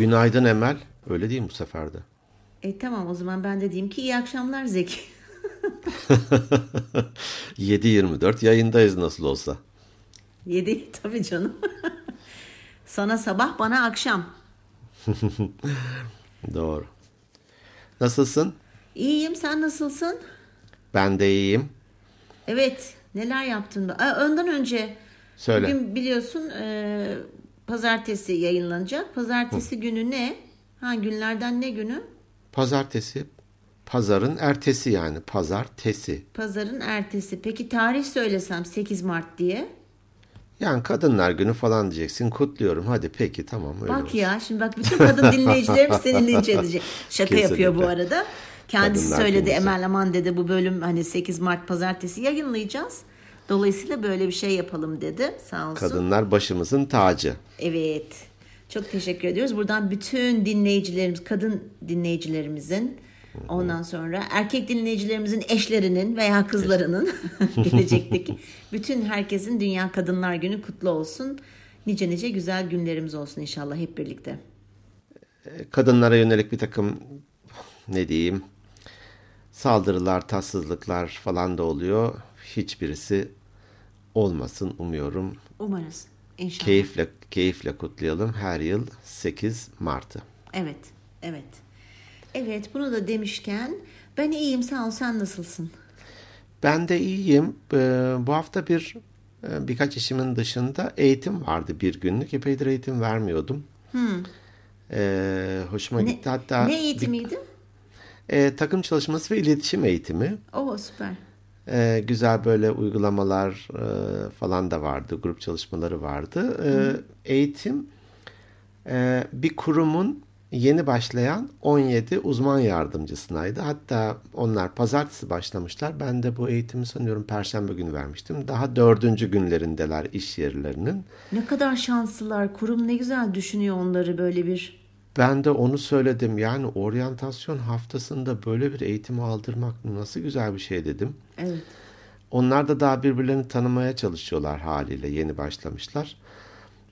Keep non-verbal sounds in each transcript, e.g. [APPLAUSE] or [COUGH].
Günaydın Emel. Öyle değil mi bu sefer de? E tamam o zaman ben de diyeyim ki iyi akşamlar Zeki. [LAUGHS] 7.24 yayındayız nasıl olsa. 7 tabii canım. Sana sabah bana akşam. [LAUGHS] Doğru. Nasılsın? İyiyim sen nasılsın? Ben de iyiyim. Evet neler yaptın? Aa, önden önce Söyle. bugün biliyorsun e, pazartesi yayınlanacak. Pazartesi günü ne? Ha günlerden ne günü? Pazartesi. Pazarın ertesi yani. Pazartesi. Pazarın ertesi. Peki tarih söylesem 8 Mart diye. Yani kadınlar günü falan diyeceksin. Kutluyorum. Hadi peki tamam öyle Bak olsun. ya şimdi bak bütün kadın dinleyicilerimiz seni linç edecek. Şaka yapıyor bu Kesinlikle. arada. Kendisi Kadınlar söyledi günü. Emel Aman dedi bu bölüm hani 8 Mart pazartesi yayınlayacağız. Dolayısıyla böyle bir şey yapalım dedi. Sağ olsun. Kadınlar başımızın tacı. Evet. Çok teşekkür ediyoruz. Buradan bütün dinleyicilerimiz, kadın dinleyicilerimizin, ondan sonra erkek dinleyicilerimizin eşlerinin veya kızlarının gelecekteki [LAUGHS] bütün herkesin Dünya Kadınlar Günü kutlu olsun. Nice nice güzel günlerimiz olsun inşallah hep birlikte. kadınlara yönelik bir takım ne diyeyim saldırılar, tatsızlıklar falan da oluyor. Hiçbirisi olmasın umuyorum. Umarız. İnşallah. Keyifle keyifle kutlayalım her yıl 8 Mart'ı. Evet. Evet. Evet bunu da demişken ben iyiyim sağ ol sen nasılsın? Ben de iyiyim. Ee, bu hafta bir e, birkaç işimin dışında eğitim vardı bir günlük. Epeydir eğitim vermiyordum. Ee, hoşuma Hmm. Ne, gitti. Hatta ne eğitimiydi? bir- e, takım çalışması ve iletişim eğitimi. Oo süper. Ee, güzel böyle uygulamalar e, falan da vardı. Grup çalışmaları vardı. Ee, eğitim e, bir kurumun yeni başlayan 17 uzman yardımcısınaydı. Hatta onlar pazartesi başlamışlar. Ben de bu eğitimi sanıyorum perşembe günü vermiştim. Daha dördüncü günlerindeler iş yerlerinin. Ne kadar şanslılar. Kurum ne güzel düşünüyor onları böyle bir. Ben de onu söyledim. Yani oryantasyon haftasında böyle bir eğitimi aldırmak nasıl güzel bir şey dedim. Evet. Onlar da daha birbirlerini tanımaya çalışıyorlar haliyle yeni başlamışlar.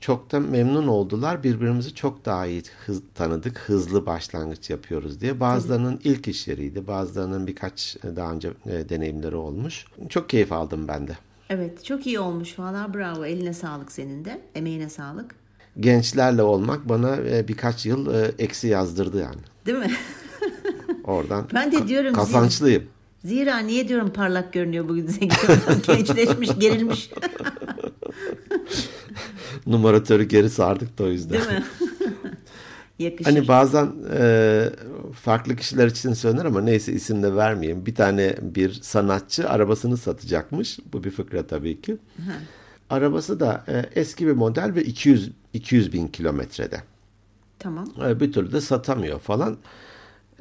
Çok da memnun oldular. Birbirimizi çok daha iyi hız, tanıdık, hızlı başlangıç yapıyoruz diye. Bazılarının ilk iş yeriydi, bazılarının birkaç daha önce e, deneyimleri olmuş. Çok keyif aldım ben de. Evet çok iyi olmuş valla bravo eline sağlık senin de emeğine sağlık Gençlerle olmak bana e, birkaç yıl e, eksi yazdırdı yani. değil mi? [LAUGHS] Oradan Ben de diyorum, kazançlıyım. Zira niye diyorum parlak görünüyor bugün biraz [LAUGHS] gençleşmiş gerilmiş [LAUGHS] Numaratörü geri sardık da o yüzden. değil mi? Yakışır. Hani bazen e, farklı kişiler için söylenir ama neyse isim de vermeyeyim. Bir tane bir sanatçı arabasını satacakmış. Bu bir fıkra tabii ki. Arabası da e, eski bir model ve 200 200 bin kilometrede. Tamam. E, bir türlü de satamıyor falan.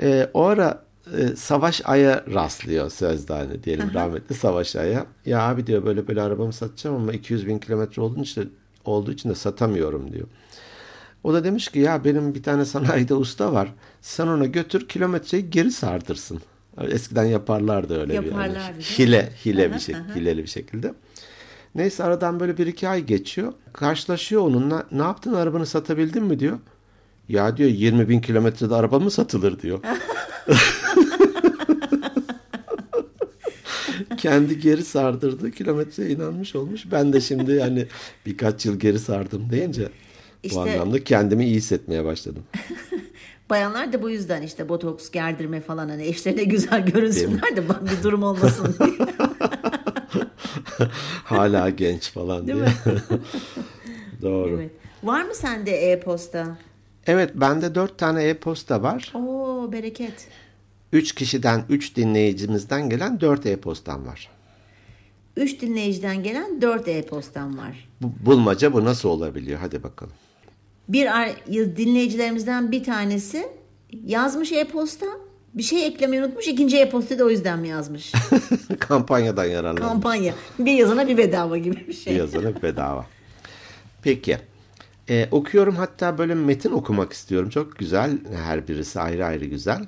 E, o ara e, Savaş Ay'a rastlıyor sözde hani diyelim rahmetli Savaş Ay'a. Ya abi diyor böyle böyle arabamı satacağım ama 200 bin kilometre olduğu için, de, olduğu için de satamıyorum diyor. O da demiş ki ya benim bir tane sanayide usta var. Sen ona götür kilometreyi geri sardırsın. Eskiden yaparlardı öyle bir Yaparlardı, yani. değil mi? hile hile Aha, bir şey, aha. hileli bir şekilde. Neyse aradan böyle bir iki ay geçiyor. Karşılaşıyor onunla. Ne yaptın arabanı satabildin mi diyor. Ya diyor 20 bin kilometrede araba mı satılır diyor. [LAUGHS] Kendi geri sardırdı. Kilometreye inanmış olmuş. Ben de şimdi hani birkaç yıl geri sardım deyince İşte- bu anlamda kendimi iyi hissetmeye başladım. [LAUGHS] Bayanlar da bu yüzden işte botoks gerdirme falan hani eşlerine güzel görünsünler de bir durum olmasın diye. [LAUGHS] [LAUGHS] Hala genç falan Değil diye. [LAUGHS] Doğru. Evet. evet. Var mı sende e-posta? bende dört tane e-posta var. Oo bereket. Üç kişiden, üç dinleyicimizden gelen dört e-postam var. Üç dinleyiciden gelen dört e-postam var. Bu, bulmaca bu nasıl olabiliyor? Hadi bakalım. Bir dinleyicilerimizden bir tanesi yazmış e-posta. Bir şey eklemeyi unutmuş. İkinci e-posta da o yüzden mi yazmış? [LAUGHS] Kampanyadan yararlanmış. Kampanya. Bir yazana bir bedava gibi bir Bir şey. yazana bedava. Peki. Ee, okuyorum hatta böyle metin okumak istiyorum. Çok güzel. Her birisi ayrı ayrı güzel.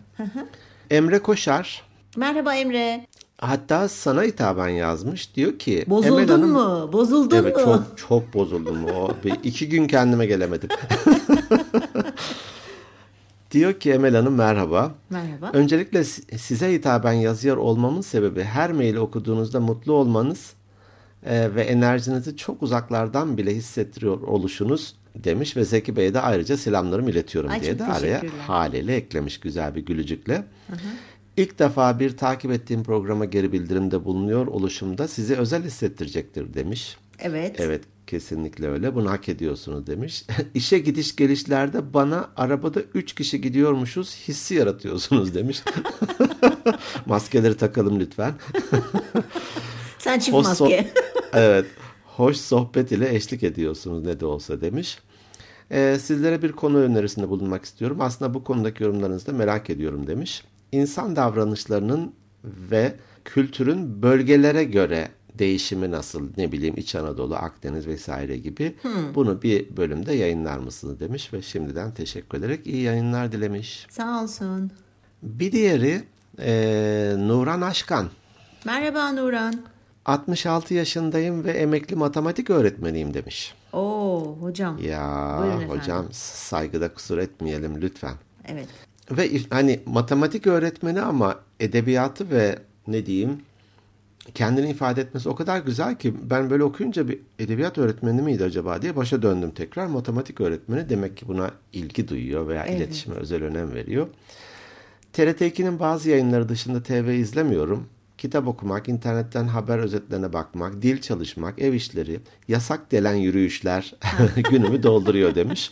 Emre Koşar Merhaba Emre. hatta sana hitaben yazmış. Diyor ki Bozuldun Emel Hanım, mu? Bozuldun Evet mu? çok çok bozuldum. O bir iki gün kendime gelemedim. [LAUGHS] Diyor ki Emel Hanım merhaba. Merhaba. Öncelikle si- size hitaben yazıyor olmamın sebebi her maili okuduğunuzda mutlu olmanız e, ve enerjinizi çok uzaklardan bile hissettiriyor oluşunuz demiş ve Zeki Bey'e de ayrıca selamlarımı iletiyorum Ay, diye de araya haliyle eklemiş güzel bir gülücükle. İlk defa bir takip ettiğim programa geri bildirimde bulunuyor oluşumda sizi özel hissettirecektir demiş. Evet. Evet kesinlikle öyle. Bunu hak ediyorsunuz demiş. [LAUGHS] İşe gidiş gelişlerde bana arabada 3 kişi gidiyormuşuz hissi yaratıyorsunuz demiş. [LAUGHS] Maskeleri takalım lütfen. [LAUGHS] Sen çift Hoş maske. evet. Hoş sohbet ile eşlik ediyorsunuz ne de olsa demiş. Ee, sizlere bir konu önerisinde bulunmak istiyorum. Aslında bu konudaki yorumlarınızı da merak ediyorum demiş. İnsan davranışlarının ve kültürün bölgelere göre değişimi nasıl ne bileyim İç Anadolu, Akdeniz vesaire gibi bunu bir bölümde yayınlar mısınız demiş ve şimdiden teşekkür ederek iyi yayınlar dilemiş. Sağ olsun. Bir diğeri eee, Nuran Aşkan. Merhaba Nuran. 66 yaşındayım ve emekli matematik öğretmeniyim demiş. Oo hocam. Ya Buyurun efendim. hocam saygıda kusur etmeyelim lütfen. Evet. Ve hani matematik öğretmeni ama edebiyatı ve ne diyeyim kendini ifade etmesi o kadar güzel ki ben böyle okuyunca bir edebiyat öğretmeni miydi acaba diye başa döndüm tekrar. Matematik öğretmeni demek ki buna ilgi duyuyor veya Evet. iletişime özel önem veriyor. TRT2'nin bazı yayınları dışında TV izlemiyorum. Kitap okumak, internetten haber özetlerine bakmak, dil çalışmak, ev işleri, yasak delen yürüyüşler [LAUGHS] günümü dolduruyor demiş.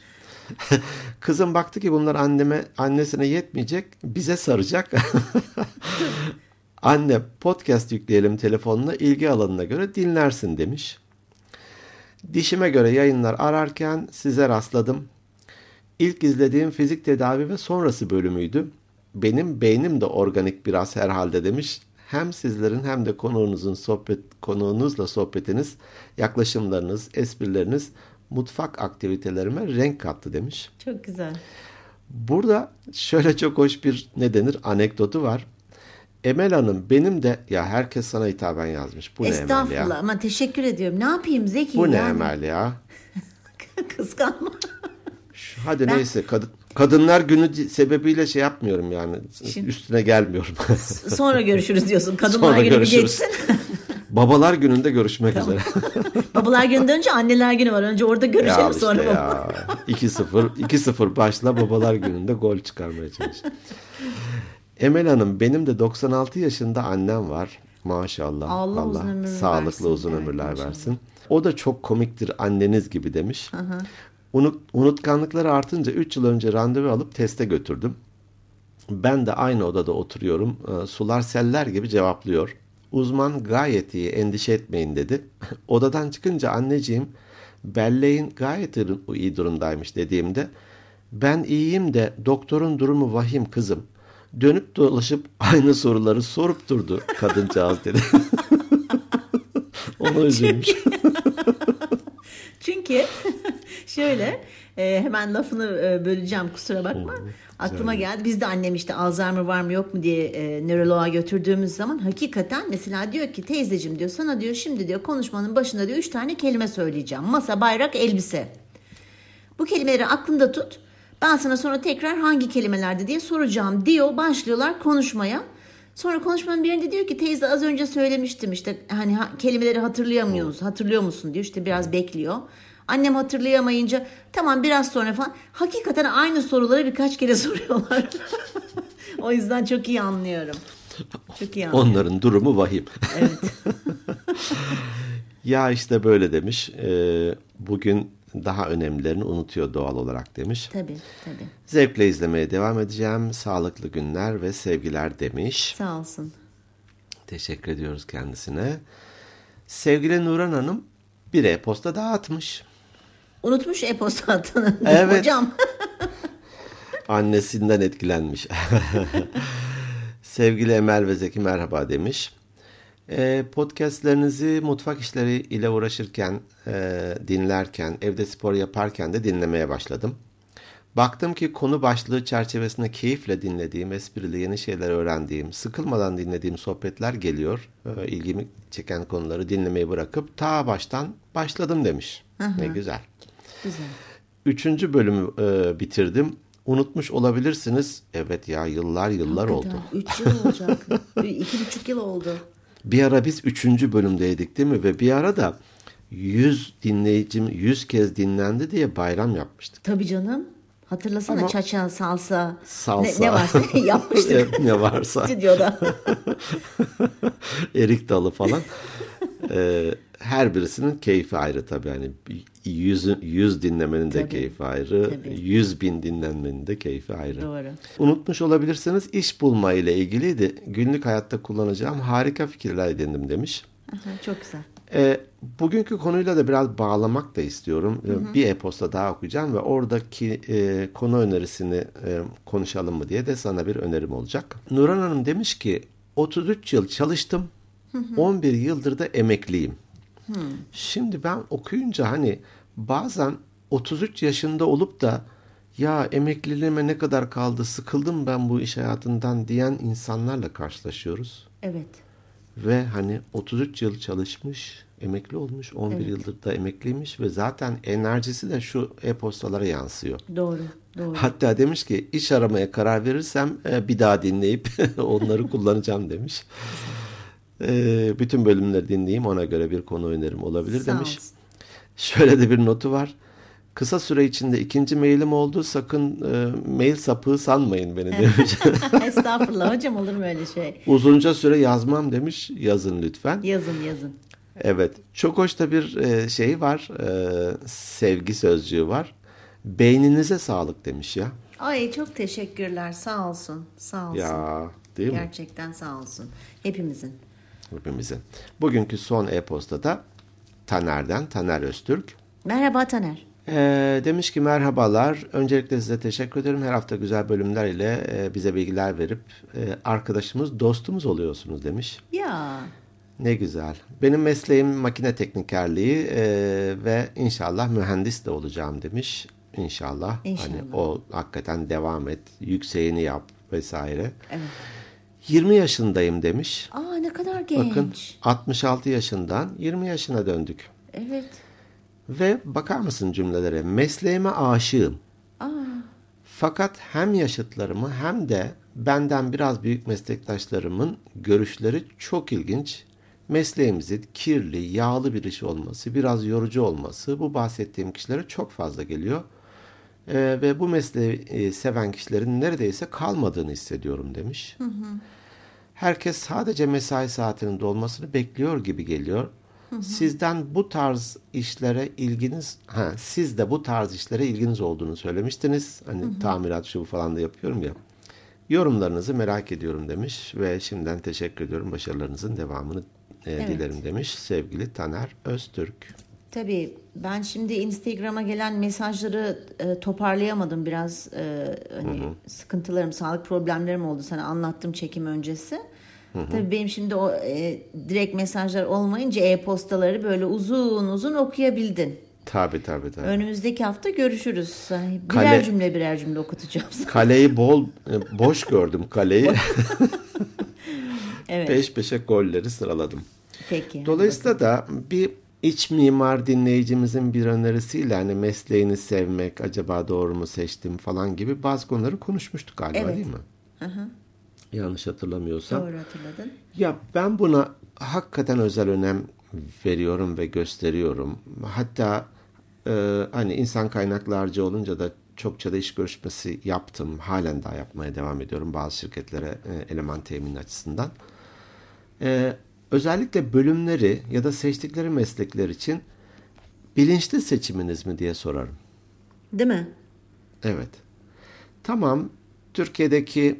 [LAUGHS] Kızım baktı ki bunlar anneme annesine yetmeyecek, bize saracak. [LAUGHS] Anne podcast yükleyelim telefonuna ilgi alanına göre dinlersin demiş. Dişime göre yayınlar ararken size rastladım. İlk izlediğim fizik tedavi ve sonrası bölümüydü. Benim beynim de organik biraz herhalde demiş. Hem sizlerin hem de konuğunuzun sohbet konuğunuzla sohbetiniz, yaklaşımlarınız, esprileriniz mutfak aktivitelerime renk kattı demiş. Çok güzel. Burada şöyle çok hoş bir ne denir anekdotu var. Emel Hanım benim de ya herkes sana hitaben yazmış. Bu ne Emel Estağfurullah ya? ama teşekkür ediyorum. Ne yapayım Zeki? Bu ne yani? Emel ya? [LAUGHS] Kıskanma. Hadi neyse kadın, kadınlar günü sebebiyle şey yapmıyorum yani. Şimdi- Üstüne gelmiyorum. Sonra görüşürüz diyorsun. [LAUGHS] Kadınlar Sonra günü görüşürüz. geçsin. [LAUGHS] Babalar gününde görüşmek üzere. Babalar gününden önce anneler günü var. Önce orada görüşelim ya sonra işte baba. ya. 2-0 2-0 başla babalar gününde gol çıkarmaya çalış. Emel Hanım benim de 96 yaşında annem var. Maşallah. Allah uzun Vallahi ömür sağlıklı versin. uzun Evet, ömürler maşallah. versin. O da çok komiktir anneniz gibi demiş. Unut, unutkanlıkları artınca 3 yıl önce randevu alıp teste götürdüm. Ben de aynı odada oturuyorum. Ee, Sular seller gibi cevaplıyor. Uzman gayet iyi endişe etmeyin dedi. [LAUGHS] Odadan çıkınca anneciğim belleğin gayet iyi durumdaymış dediğimde ben iyiyim de doktorun durumu vahim kızım. Dönüp dolaşıp aynı soruları sorup durdu kadıncağız dedi. [LAUGHS] Ona üzülmüş. [LAUGHS] Çünkü şöyle e, hemen lafını e, böleceğim kusura bakma. Aklıma geldi. Biz de annem işte Alzheimer var mı yok mu diye e, nöroloğa götürdüğümüz zaman hakikaten mesela diyor ki teyzeciğim diyor sana diyor şimdi diyor konuşmanın başında diyor üç tane kelime söyleyeceğim. Masa, bayrak, elbise. Bu kelimeleri aklında tut. Ben sana sonra tekrar hangi kelimelerdi diye soracağım diyor. Başlıyorlar konuşmaya. Sonra konuşmanın birinde diyor ki teyze az önce söylemiştim işte hani ha- kelimeleri hatırlayamıyor musun? Hatırlıyor musun diyor. İşte biraz bekliyor. Annem hatırlayamayınca tamam biraz sonra falan. Hakikaten aynı soruları birkaç kere [LAUGHS] soruyorlar. [LAUGHS] o yüzden çok iyi anlıyorum. Çok iyi anlıyorum. Onların durumu vahim. Evet. [LAUGHS] Ya işte böyle demiş. Ee, bugün daha önemlilerini unutuyor doğal olarak demiş. Tabii tabii. Zevkle izlemeye devam edeceğim. Sağlıklı günler ve sevgiler demiş. Sağ olsun. Teşekkür ediyoruz kendisine. Sevgili Nuran Hanım bir e-posta daha atmış. Unutmuş e-posta attığını. [LAUGHS] Evet. Hocam. [LAUGHS] Annesinden etkilenmiş. [LAUGHS] Sevgili Emel ve Zeki merhaba demiş. E, podcastlerinizi mutfak işleri ile uğraşırken, e, dinlerken, evde spor yaparken de dinlemeye başladım. Baktım ki konu başlığı çerçevesinde keyifle dinlediğim, esprili yeni şeyler öğrendiğim, sıkılmadan dinlediğim sohbetler geliyor. İlgimi çeken konuları dinlemeyi bırakıp ta baştan başladım demiş. Ne güzel. Güzel. Üçüncü bölümü e, bitirdim. unutmuş olabilirsiniz. Evet ya yıllar yıllar oldu. 3 yıl olacak. 2,5 yıl oldu. Bir ara biz 3. bölümdeydik değil mi? Ve bir ara da 100 dinleyicim 100 kez dinlendi diye bayram yapmıştık. Tabii canım. Hatırlasana Ama- çaça, salsa, Salsa. Ne, ne varsa [LAUGHS] yapmıştık ne varsa. stüdyoda. [LAUGHS] erik dalı falan. Ee, her birisinin keyfi ayrı tabii. Yani yüz, yüz dinlemenin de Tabii. keyfi ayrı. Tabii. Yüz bin dinlenmenin de keyfi ayrı. Doğru. Unutmuş olabilirsiniz iş bulma ile ilgiliydi. Günlük hayatta kullanacağım harika fikirler edindim demiş. Çok güzel. Ee, bugünkü konuyla da biraz bağlamak da istiyorum. Ee, Bir e-posta daha okuyacağım ve oradaki e, konu önerisini e, konuşalım mı diye de sana bir önerim olacak. Nurhan Hanım demiş ki 33 yıl çalıştım. 11 yıldır da emekliyim. Şimdi ben okuyunca hani bazen 33 yaşında olup da ya emekliliğime ne kadar kaldı sıkıldım ben bu iş hayatından diyen insanlarla karşılaşıyoruz. Evet. Ve hani 33 yıl çalışmış, emekli olmuş, 11 Evet. yıldır da emekliymiş ve zaten enerjisi de şu e-postalara yansıyor. Doğru. Doğru. Hatta demiş ki iş aramaya karar verirsem e, bir daha dinleyip [LAUGHS] onları kullanacağım demiş. Bütün bölümleri dinleyeyim ona göre bir konu önerim olabilir Sağ demiş. olsun. Şöyle de bir notu var. Kısa süre içinde ikinci mailim oldu. Sakın e, mail sapığı sanmayın beni demiş. [LAUGHS] Estağfurullah hocam olur mu öyle şey? Uzunca süre yazmam demiş. Yazın lütfen. Yazın yazın. Evet. Çok hoş da bir e, şey var. e, sevgi sözcüğü var. Beyninize sağlık demiş ya. Ay çok teşekkürler. Sağ olsun. Sağ olsun. Ya değil mi? Gerçekten sağ olsun. Hepimizin. Hepimizin. Bugünkü son e-postada Taner'den, Taner Öztürk. Merhaba Taner. Ee, demiş ki merhabalar. Öncelikle size teşekkür ederim. Her hafta güzel bölümler ile e, bize bilgiler verip e, arkadaşımız, dostumuz oluyorsunuz demiş. Ya Ne güzel. Benim mesleğim makine teknikerliği e, ve inşallah mühendis de olacağım demiş. İnşallah. İnşallah. Hani o hakikaten devam et, yükseğini yap vesaire. evet. 20 yaşındayım demiş. Aa ne kadar genç. Bakın 66 yaşından 20 yaşına döndük. Evet. Ve bakar mısın cümlelere? Mesleğime aşığım. Aa Fakat hem yaşıtlarımı hem de benden biraz büyük meslektaşlarımın görüşleri çok ilginç. Mesleğimizin kirli, yağlı bir iş olması, biraz yorucu olması bu bahsettiğim kişilere çok fazla geliyor. Ee, ve bu mesleği e, seven kişilerin neredeyse kalmadığını hissediyorum demiş. Herkes sadece mesai saatinin dolmasını bekliyor gibi geliyor. Sizden bu tarz işlere ilginiz, ha, siz de bu tarz işlere ilginiz olduğunu söylemiştiniz. Hani tamirat şu falan da yapıyorum ya. Yorumlarınızı merak ediyorum demiş ve şimdiden teşekkür ediyorum. Başarılarınızın devamını e, Evet. dilerim demiş sevgili Taner Öztürk. Tabii ben şimdi Instagram'a gelen mesajları e, toparlayamadım biraz e, hani sıkıntılarım, sağlık problemlerim oldu sana anlattım çekim öncesi. Tabii benim şimdi o e, direkt mesajlar olmayınca e-postaları böyle uzun uzun okuyabildin. Tabii tabii tabii. Önümüzdeki hafta görüşürüz. Birer Kale- cümle birer cümle okutacağım sana. [LAUGHS] Kaleyi bol e, boş gördüm kaleyi. [LAUGHS] Evet. Peş peşe golleri sıraladım. Peki. Dolayısıyla da bir iç mimar dinleyicimizin bir önerisiyle hani mesleğini sevmek acaba doğru mu seçtim falan gibi bazı konuları konuşmuştuk galiba Evet. değil mi? Yanlış hatırlamıyorsam. Doğru hatırladın. Ya ben buna hakikaten özel önem veriyorum ve gösteriyorum. Hatta e, hani insan kaynaklarca olunca da çokça da iş görüşmesi yaptım. Halen daha yapmaya devam ediyorum bazı şirketlere e, eleman temin açısından. E, özellikle bölümleri ya da seçtikleri meslekler için bilinçli seçiminiz mi diye sorarım. Değil mi? Evet. Tamam. Türkiye'deki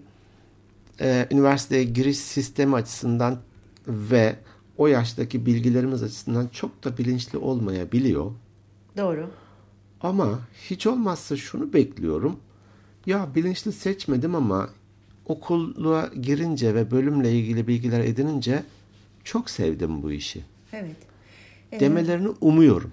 e, üniversiteye giriş sistemi açısından ve o yaştaki bilgilerimiz açısından çok da bilinçli olmayabiliyor. Doğru. Ama hiç olmazsa şunu bekliyorum. Ya bilinçli seçmedim ama okula girince ve bölümle ilgili bilgiler edinince çok sevdim bu işi. Evet. Demelerini umuyorum.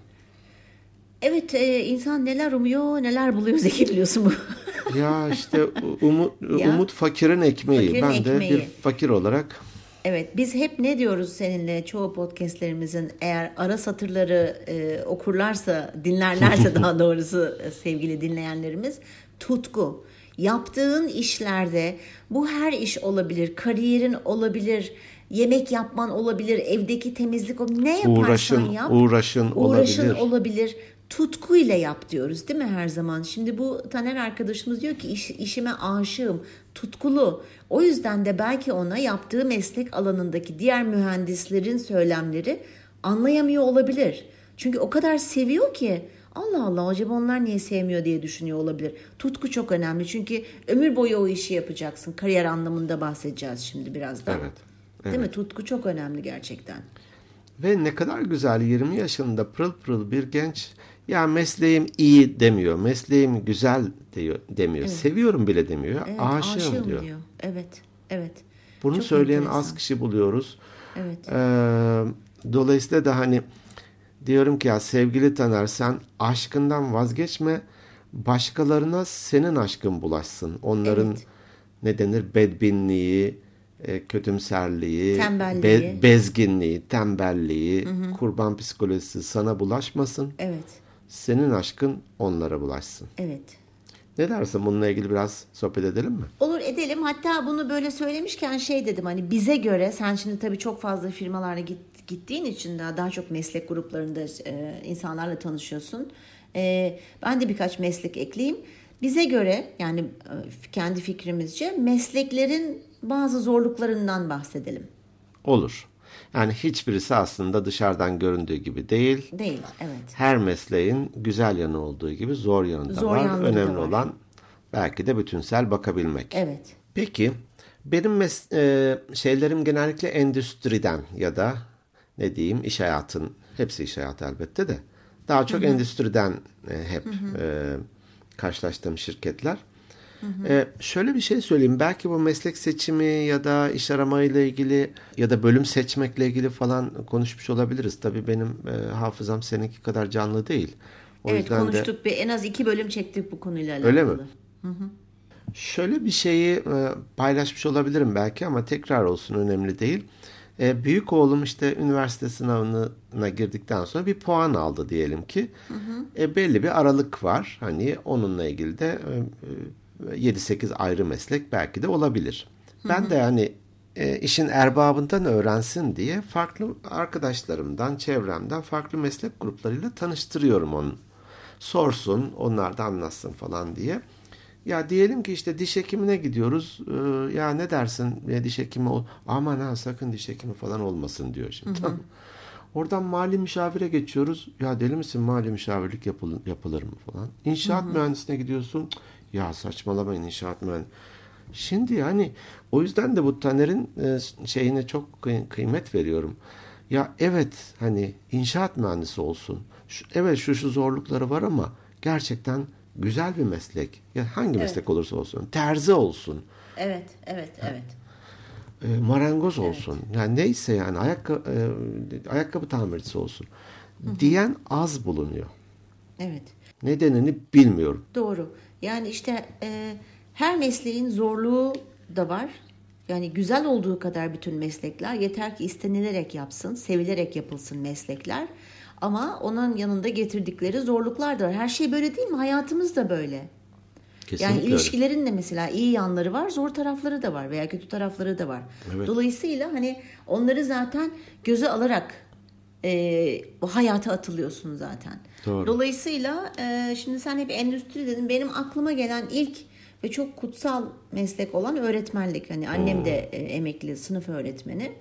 Evet e, insan neler umuyor neler buluyor [LAUGHS] Zeki biliyorsun bu. Ya işte umut, [LAUGHS] Ya. umut fakirin ekmeği. Fakirin ben de ekmeği. bir fakir olarak evet biz hep ne diyoruz seninle çoğu podcastlerimizin eğer ara satırları e, okurlarsa dinlerlerse [LAUGHS] daha doğrusu e, sevgili dinleyenlerimiz tutku. Yaptığın işlerde bu her iş olabilir. Kariyerin olabilir. Yemek yapman olabilir. Evdeki temizlik. Ne yaparsan Uğraşın, yap. uğraşın Uğraşın olabilir. olabilir. Tutkuyla yap diyoruz değil mi her zaman? Şimdi bu Taner arkadaşımız diyor ki iş, işime aşığım, tutkulu. O yüzden de belki ona yaptığı meslek alanındaki diğer mühendislerin söylemleri anlayamıyor olabilir. Çünkü o kadar seviyor ki Allah Allah acaba onlar niye sevmiyor diye düşünüyor olabilir. Tutku çok önemli çünkü ömür boyu o işi yapacaksın. Kariyer anlamında bahsedeceğiz şimdi birazdan. Evet, Değil mi? Tutku çok önemli gerçekten. Ve ne kadar güzel 20 yaşında pırıl pırıl bir genç ya mesleğim iyi demiyor. Mesleğim güzel diyor demiyor. Seviyorum bile demiyor. Evet, aşığım, diyor. Evet, evet. Bunu Çok söyleyen enteresan. az kişi buluyoruz. Evet. Ee, dolayısıyla da hani diyorum ki ya sevgili Taner sen aşkından vazgeçme. Başkalarına senin aşkın bulaşsın. Onların Evet. ne denir bedbinliği, e, kötümserliği, Tembelliği. bezginliği, tembelliği, kurban psikolojisi sana bulaşmasın. Evet, Senin aşkın onlara bulaşsın. evet. Ne dersin bununla ilgili biraz sohbet edelim mi? Olur edelim. Hatta bunu böyle söylemişken şey dedim hani bize göre sen şimdi tabii çok fazla firmalarla git, gittiğin için daha daha çok meslek gruplarında e, insanlarla tanışıyorsun. E, ben de birkaç meslek ekleyeyim. Bize göre yani e, kendi fikrimizce mesleklerin bazı zorluklarından bahsedelim. Olur. Yani hiçbirisi aslında dışarıdan göründüğü gibi değil. Değil, evet. Her mesleğin güzel yanı olduğu gibi zor yanı da Zor var. yanları da Önemli var. olan belki de bütünsel bakabilmek. Evet. Peki benim mes- e, şeylerim genellikle endüstriden ya da ne diyeyim iş hayatın hepsi iş hayatı elbette de daha çok endüstriden e, hep e, karşılaştığım şirketler. E, şöyle bir şey söyleyeyim. Belki bu meslek seçimi ya da iş aramayla ilgili ya da bölüm seçmekle ilgili falan konuşmuş olabiliriz. Tabii benim e, hafızam seninki kadar canlı değil. O evet yüzden de konuştuk. Bir, en az iki bölüm çektik bu konuyla alakalı. Öyle mi? Şöyle bir şeyi e, paylaşmış olabilirim belki ama tekrar olsun önemli değil. E, büyük oğlum işte üniversite sınavına girdikten sonra bir puan aldı diyelim ki. E, belli bir aralık var. Hani onunla ilgili de e, e, 7-8 ayrı meslek belki de olabilir. Ben de hani e, işin erbabından öğrensin diye farklı arkadaşlarımdan, çevremden farklı meslek gruplarıyla tanıştırıyorum onu. Sorsun, onlar da anlatsın falan diye. Ya diyelim ki işte diş hekimine gidiyoruz. Ee, ya ne dersin? Ya diş hekimi ol. Aman ha sakın diş hekimi falan olmasın diyor şimdi. Tamam. Oradan mali müşavire geçiyoruz. Ya deli misin mali müşavirlik yapılır, yapılır mı falan. İnşaat mühendisine gidiyorsun. Ya saçmalamayın inşaat mühendisi. Şimdi yani o yüzden de bu Taner'in e, şeyine çok kıy- kıymet veriyorum. Ya evet hani inşaat mühendisi olsun. Şu, evet şu şu zorlukları var ama gerçekten güzel bir meslek. Ya hangi meslek olursa olsun. Terzi olsun. Evet, evet, evet. e, marangoz olsun. Yani neyse yani ayakkabı, ayakkabı tamircisi olsun. Diyen az bulunuyor. Evet. Nedenini bilmiyorum. Doğru. Yani işte e, her mesleğin zorluğu da var. Yani güzel olduğu kadar bütün meslekler yeter ki istenilerek yapsın, sevilerek yapılsın meslekler. Ama onun yanında getirdikleri zorluklar da var. Her şey böyle değil mi? Hayatımız da böyle. Kesinlikle Yani öyle. ilişkilerin de mesela iyi yanları var, zor tarafları da var veya kötü tarafları da var. Evet. Dolayısıyla hani onları zaten göze alarak e, o hayata atılıyorsun zaten. Doğru. Dolayısıyla e, şimdi sen hep endüstri dedin. Benim aklıma gelen ilk ve çok kutsal meslek olan öğretmenlik. Hani annem de e, emekli sınıf öğretmeni.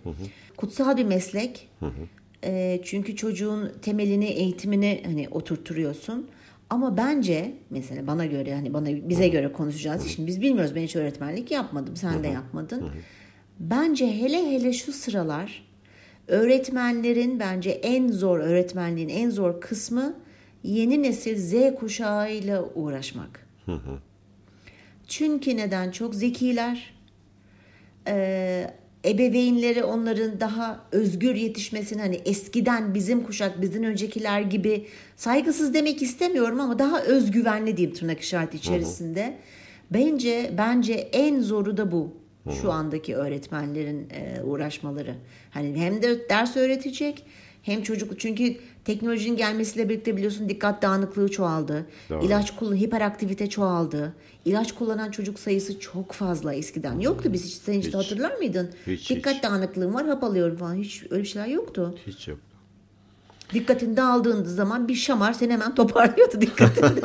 Kutsal bir meslek. E, çünkü çocuğun temelini, eğitimini hani oturturuyorsun. Ama bence mesela bana göre hani bana bize göre konuşacağız. Şimdi biz bilmiyoruz. Ben hiç öğretmenlik yapmadım. Sen de yapmadın. Bence hele hele şu sıralar öğretmenlerin bence en zor öğretmenliğin en zor kısmı yeni nesil Z kuşağıyla uğraşmak. Çünkü neden? Çok zekiler. Ee, ebeveynleri onların daha özgür yetişmesini hani eskiden bizim kuşak bizden öncekiler gibi saygısız demek istemiyorum ama daha özgüvenli diyeyim tırnak işareti içerisinde. Bence bence en zoru da bu. Şu andaki öğretmenlerin e, uğraşmaları. Hani hem de ders öğretecek hem çocuk çünkü teknolojinin gelmesiyle birlikte biliyorsun dikkat dağınıklığı çoğaldı. Doğru. İlaç kullan hiperaktivite çoğaldı. İlaç kullanan çocuk sayısı çok fazla eskiden. Yoktu biz hiç sen hiç, Hiç. hatırlar mıydın? Hiç, dikkat hiç. dağınıklığım var hap alıyorum falan. Hiç öyle bir şeyler yoktu. Hiç yok. Dikkatini dağıldığın zaman bir şamar seni hemen toparlıyordu dikkatini. [LAUGHS]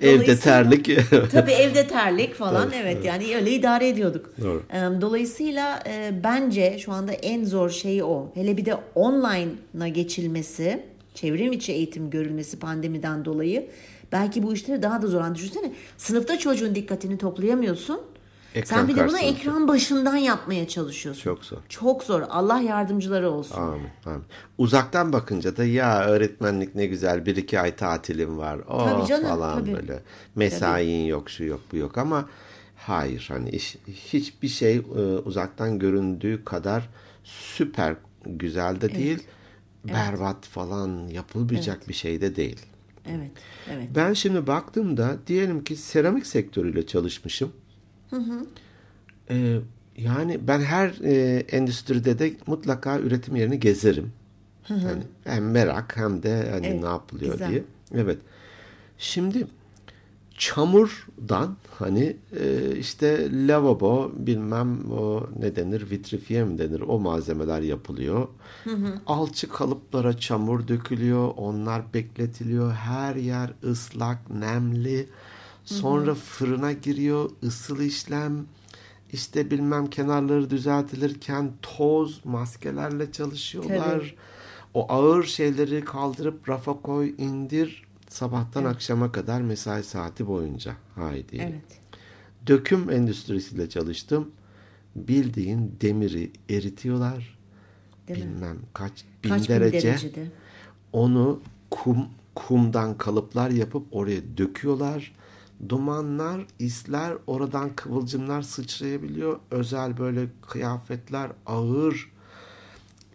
Evde terlik. [LAUGHS] Tabii evde terlik falan evet, yani öyle idare ediyorduk. Doğru. Dolayısıyla bence şu anda en zor şey o. Hele bir de online'a geçilmesi, çevrim içi eğitim görülmesi pandemiden dolayı belki bu işleri daha da zor. Hani Düşünsene sınıfta çocuğun dikkatini toplayamıyorsun. Ekran Sen bir de bunu karşısında. ekran başından yapmaya çalışıyorsun. Çok zor. Çok zor. Allah yardımcıları olsun. Amin, amin. Uzaktan bakınca da ya öğretmenlik ne güzel bir iki ay tatilim var. Oh Tabii canım, falan tabii. böyle. Mesain yok şu yok bu yok ama hayır hani iş, hiçbir şey e, uzaktan göründüğü kadar süper güzel de değil. Berbat falan yapılmayacak bir şey de değil. Evet, evet. Ben şimdi baktığımda diyelim ki seramik sektörüyle çalışmışım. Ee, yani ben her e, endüstride de mutlaka üretim yerini gezerim. Yani hem merak hem de hani Evet, ne yapılıyor güzel. diye. Evet. Şimdi çamurdan hani e, işte lavabo bilmem o ne denir vitrifiye mi denir o malzemeler yapılıyor. Alçı kalıplara çamur dökülüyor. Onlar bekletiliyor. Her yer ıslak, nemli. Sonra fırına giriyor. ısıl işlem. İşte bilmem kenarları düzeltilirken toz maskelerle çalışıyorlar. Tabii. O ağır şeyleri kaldırıp rafa koy, indir. Sabahtan akşama kadar mesai saati boyunca. Haydi. Evet. Döküm endüstrisiyle çalıştım. Bildiğin demiri eritiyorlar. Değil mi? Bilmem kaç bin Kaç bin derece. derecede? Onu kum kumdan kalıplar yapıp oraya döküyorlar. Dumanlar, isler, oradan kıvılcımlar sıçrayabiliyor. Özel böyle kıyafetler ağır.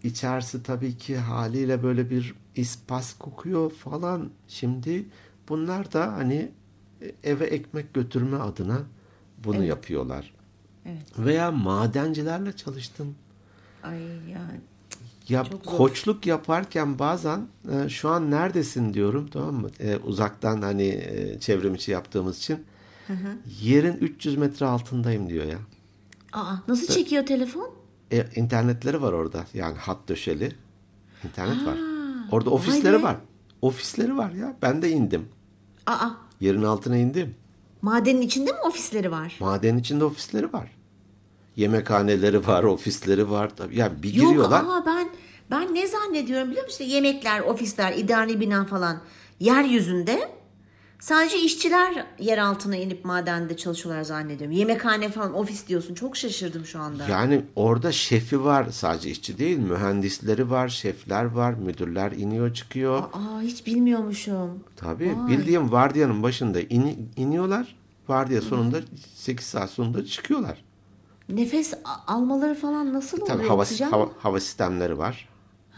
İçerisi tabii ki haliyle böyle bir ispas kokuyor falan. Şimdi bunlar da hani eve ekmek götürme adına bunu yapıyorlar. Evet. Veya madencilerle çalıştım. Ay yani Ya Çok zor. koçluk yaparken bazen e, şu an neredesin diyorum tamam mı? E, uzaktan hani e, çevrim içi yaptığımız için. Yerin 300 metre altındayım diyor ya. Aa, nasıl çekiyor telefon? E, internetleri var orada. Yani hat döşeli. internet var. Orada ofisleri var. Ofisleri var ya. Ben de indim. Aa, Yerin altına indim. madenin içinde mi ofisleri var? Maden içinde ofisleri var. Yemekhaneleri var, ofisleri var. Yani bir Yok giriyorlar. ama ben ben ne zannediyorum biliyor musun? Yemekler, ofisler, idari bina falan yeryüzünde sadece işçiler yer altına inip madende çalışıyorlar zannediyorum. Yemekhane falan ofis diyorsun. Çok şaşırdım şu anda. Yani orada şefi var sadece işçi değil mühendisleri var şefler var müdürler iniyor çıkıyor. Aa hiç bilmiyormuşum. Tabii bildiğim vardiyanın başında ini- iniyorlar vardiya sonunda 8 saat sonunda çıkıyorlar. Nefes almaları falan nasıl oluyor? Tabii hava, hava, hava sistemleri var.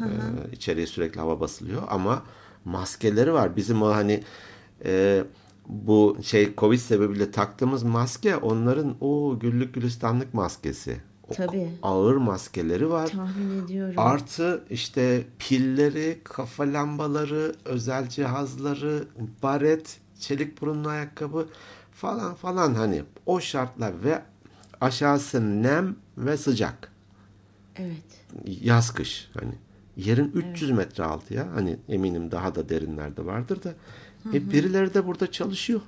Ee, içeriye sürekli hava basılıyor ama maskeleri var. Bizim o hani e, bu şey Covid sebebiyle taktığımız maske onların o güllük gülistanlık maskesi. O Tabii. Ağır maskeleri var. Tahmin ediyorum. Artı işte pilleri, kafa lambaları, özel cihazları, baret, çelik burunlu ayakkabı falan falan hani o şartlar ve aşağısı nem ve sıcak. Evet. Yaz kış hani yerin 300 metre altı ya hani eminim daha da derinlerde vardır da e, birileri de burada çalışıyor.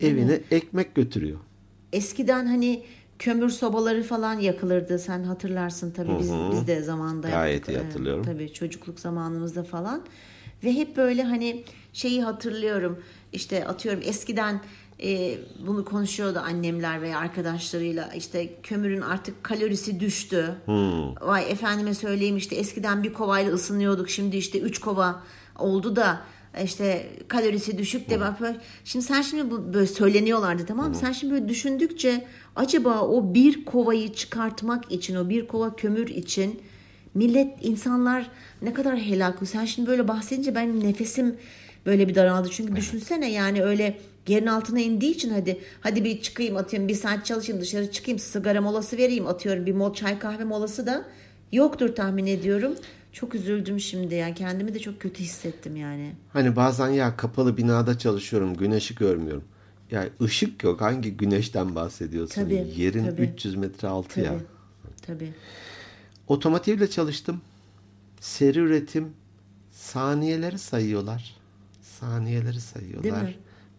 Evine ekmek götürüyor. Eskiden hani kömür sobaları falan yakılırdı. Sen hatırlarsın tabii biz biz de zamanında Gayet yaptık. iyi hatırlıyorum. Ee, tabii çocukluk zamanımızda falan. Ve hep böyle hani şeyi hatırlıyorum. İşte atıyorum eskiden e, bunu konuşuyordu annemler veya arkadaşlarıyla. İşte kömürün artık kalorisi düştü. Vay efendime söyleyeyim işte eskiden bir kovayla ısınıyorduk. Şimdi işte üç kova oldu da işte kalorisi düşük de bak böyle- şimdi sen şimdi bu böyle söyleniyorlardı tamam mı? Sen şimdi böyle düşündükçe acaba o bir kovayı çıkartmak için o bir kova kömür için millet insanlar ne kadar helak. Sen şimdi böyle bahsedince benim nefesim böyle bir daraldı. Çünkü düşünsene yani öyle yerin altına indiği için hadi hadi bir çıkayım atıyorum bir saat çalışayım dışarı çıkayım sigara molası vereyim atıyorum bir mol çay kahve molası da yoktur tahmin ediyorum. Çok üzüldüm şimdi yani kendimi de çok kötü hissettim yani. Hani bazen ya kapalı binada çalışıyorum güneşi görmüyorum. Ya ışık yok hangi güneşten bahsediyorsun? Tabii, Yerin tabii. 300 metre altı ya. Tabii. Tabii. Otomotivle çalıştım. Seri üretim saniyeleri sayıyorlar. Saniyeleri Değil sayıyorlar. mi?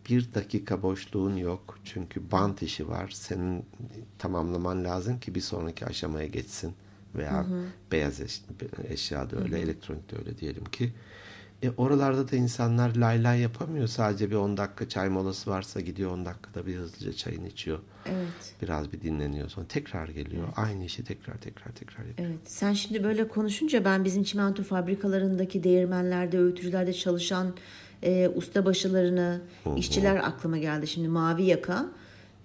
Bir dakika boşluğun yok. Çünkü bant işi var. Senin tamamlaman lazım ki bir sonraki aşamaya geçsin. Veya beyaz eş, eşya da öyle, elektronik de öyle diyelim ki. E oralarda da insanlar lay lay yapamıyor. Sadece bir 10 dakika çay molası varsa gidiyor 10 dakikada bir hızlıca çayını içiyor. Evet. Biraz bir dinleniyor. Sonra tekrar geliyor. Aynı işi tekrar tekrar tekrar yapıyor. Evet. Sen şimdi böyle konuşunca ben bizim çimento fabrikalarındaki değirmenlerde, öğütücülerde çalışan e, ustabaşılarını, işçiler aklıma geldi. Şimdi mavi yaka.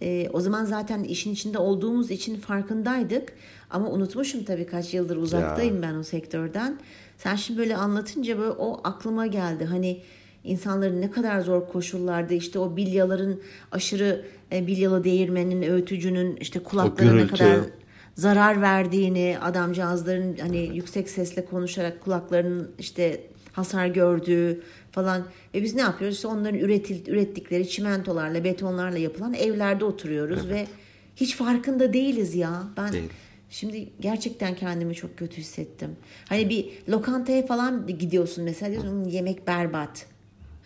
E, o zaman zaten işin içinde olduğumuz için farkındaydık. Ama unutmuşum tabii kaç yıldır uzaktayım ben o sektörden. Sen şimdi böyle anlatınca böyle o aklıma geldi. Hani insanların ne kadar zor koşullarda işte o bilyaların aşırı e, bilyalı değirmenin, öğütücünün işte kulaklarına kadar zarar verdiğini adamcağızların hani yüksek sesle konuşarak kulaklarının işte hasar gördüğü falan. Ve biz ne yapıyoruz? İşte onların üretil, ürettikleri çimentolarla betonlarla yapılan evlerde oturuyoruz ve hiç farkında değiliz ya. Ben Değil. şimdi gerçekten kendimi çok kötü hissettim. Hani bir lokantaya falan gidiyorsun mesela diyorsun "Hmm, yemek berbat.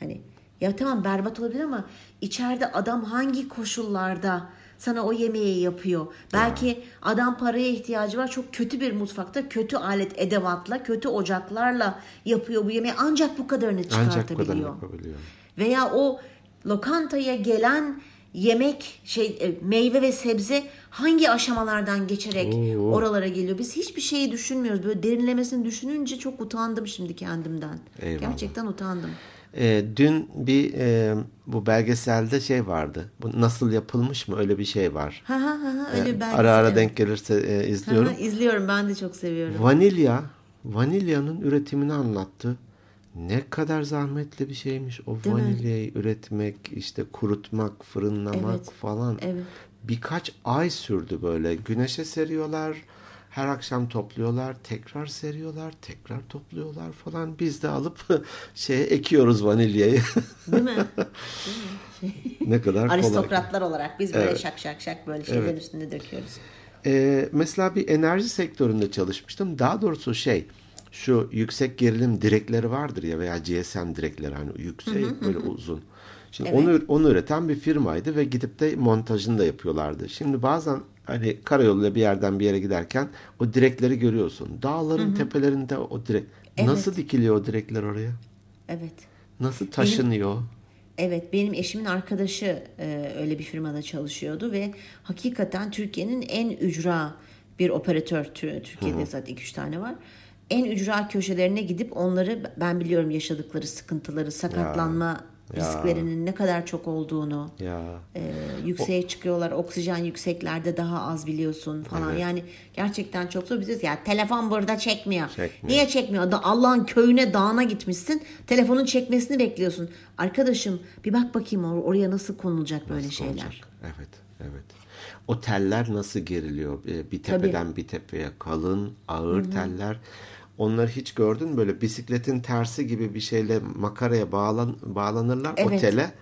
Hani ya tamam berbat olabilir ama içeride adam hangi koşullarda sana o yemeği yapıyor. Belki adam paraya ihtiyacı var. Çok kötü bir mutfakta kötü alet edevatla, kötü ocaklarla yapıyor bu yemeği. Ancak bu kadarını Ancak bu kadar çıkartabiliyor. yapabiliyor. Veya o lokantaya gelen yemek şey e, meyve ve sebze hangi aşamalardan geçerek Oo. oralara geliyor. Biz hiçbir şeyi düşünmüyoruz. Böyle derinlemesini düşününce çok utandım şimdi kendimden. Eyvallah. Gerçekten utandım. Ee, dün bir e, bu belgeselde şey vardı. Bu nasıl yapılmış mı? Öyle bir şey var. Ha ha ha ha, öyle belgesel, ara ara denk gelirse e, Ha, izliyorum. ha, izliyorum ben de çok seviyorum. Vanilya, vanilyanın üretimini anlattı. Ne kadar zahmetli bir şeymiş o Değil mi? vanilyayı üretmek, işte kurutmak, fırınlamak Evet. falan. Evet. Birkaç ay sürdü böyle. Güneşe seriyorlar, her akşam topluyorlar, tekrar seriyorlar, tekrar topluyorlar falan. Biz de alıp [LAUGHS] şeye ekiyoruz vanilyayı. [LAUGHS] Değil mi? ne kadar kolay. Aristokratlar olarak biz böyle Evet. şak şak şak böyle şeylerin Evet. üstünde döküyoruz. Ee, mesela bir enerji sektöründe çalışmıştım. Daha doğrusu şey şu yüksek gerilim direkleri vardır ya veya GSM direkleri hani yüksek böyle uzun. Şimdi Evet. onu onu üreten bir firmaydı ve gidip de montajını da yapıyorlardı. Şimdi bazen hani karayoluyla bir yerden bir yere giderken o direkleri görüyorsun. Dağların tepelerinde o direk. Evet. Nasıl dikiliyor o direkler oraya? Evet. Nasıl taşınıyor? Evet benim eşimin arkadaşı e, öyle bir firmada çalışıyordu ve hakikaten Türkiye'nin en ücra bir operatör Tü- Türkiye'de zaten 2-3 tane var. En ücra köşelerine gidip onları ben biliyorum yaşadıkları sıkıntıları, sakatlanma Ya. risklerinin ne kadar çok olduğunu. Ya e, yükseğe çıkıyorlar. Oksijen yükseklerde daha az biliyorsun falan. Evet. Yani gerçekten çok zor. Biz ya telefon burada çekmiyor. Çekmiyor. Niye çekmiyor? Da Allah'ın köyüne, dağına gitmişsin. Telefonun çekmesini bekliyorsun. Arkadaşım bir bak bakayım or- oraya nasıl konulacak böyle şeyler. olacak. Evet, evet. O teller nasıl geriliyor? Ee, Bir tepeden bir tepeye kalın, ağır teller. Onları hiç gördün mü? Böyle bisikletin tersi gibi bir şeyle makaraya bağlan bağlanırlar Evet. tele.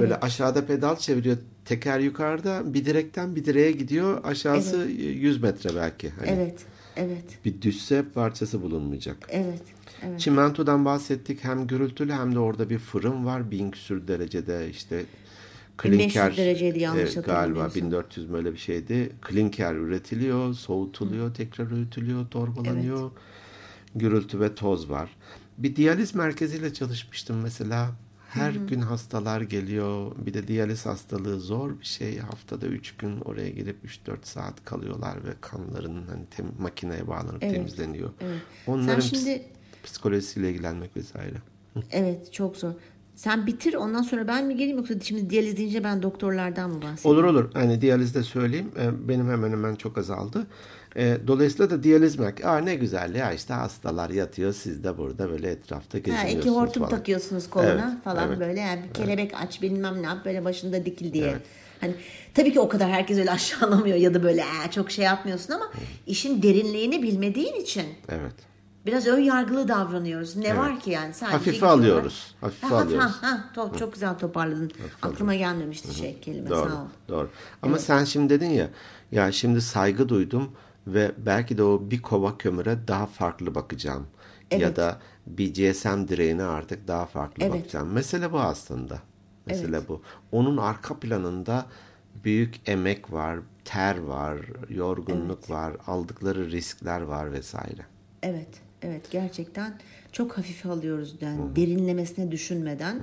Böyle aşağıda pedal çeviriyor. Teker yukarıda bir direkten bir direğe gidiyor. Aşağısı 100 metre belki. Hani Evet, evet, Bir düşse parçası bulunmayacak. evet, evet. Çimentodan bahsettik. Hem gürültülü hem de orada bir fırın var. Bin küsür derecede işte 1500 klinker dereceydi yanlış e, galiba hatırlamıyorsam. 1400 mü öyle bir şeydi. Klinker üretiliyor, soğutuluyor, tekrar öğütülüyor, torbalanıyor. Gürültü ve toz var. Bir diyaliz merkeziyle çalışmıştım mesela. Her gün hastalar geliyor. Bir de diyaliz hastalığı zor bir şey. Haftada 3 gün oraya gelip 3-4 saat kalıyorlar ve kanlarının hani tem- makineye bağlanıp Evet, temizleniyor. evet. Onların Sen şimdi ps- psikolojisiyle ilgilenmek vesaire. Evet çok zor. Sen bitir ondan sonra ben mi geleyim yoksa şimdi diyaliz deyince ben doktorlardan mı bahsedeyim? Olur olur. Hani diyalizde söyleyeyim. E, benim hemen hemen çok azaldı. E, dolayısıyla da diyaliz merkezi. Aa ne güzel ya işte hastalar yatıyor. Siz de burada böyle etrafta Ha, geziniyorsunuz iki hortum falan. takıyorsunuz koluna Evet, falan evet. böyle yani bir kelebek aç bilmem ne yap böyle başında dikil diye. Hani tabii ki o kadar herkes öyle [LAUGHS] aşağılamıyor ya da böyle "Ee, çok şey yapmıyorsun ama işin derinliğini bilmediğin için Evet. Biraz ön yargılı davranıyoruz. Ne var ki yani sadece Hafife gidiyorlar. alıyoruz, hafife Ha, alıyoruz. Ha, ha, to- çok güzel toparladın. Aklıma gelmemişti şey kelime Doğru. sağ ol. Doğru. Ama sen şimdi dedin ya ya şimdi saygı duydum ve belki de o bir kova kömüre daha farklı bakacağım. Ya Evet. da bir GSM direğine artık daha farklı Evet. bakacağım. Mesele bu aslında. Mesele bu. Onun arka planında büyük emek var, ter var, yorgunluk var, aldıkları riskler var vesaire. Evet, evet gerçekten çok hafife alıyoruz yani derinlemesine düşünmeden.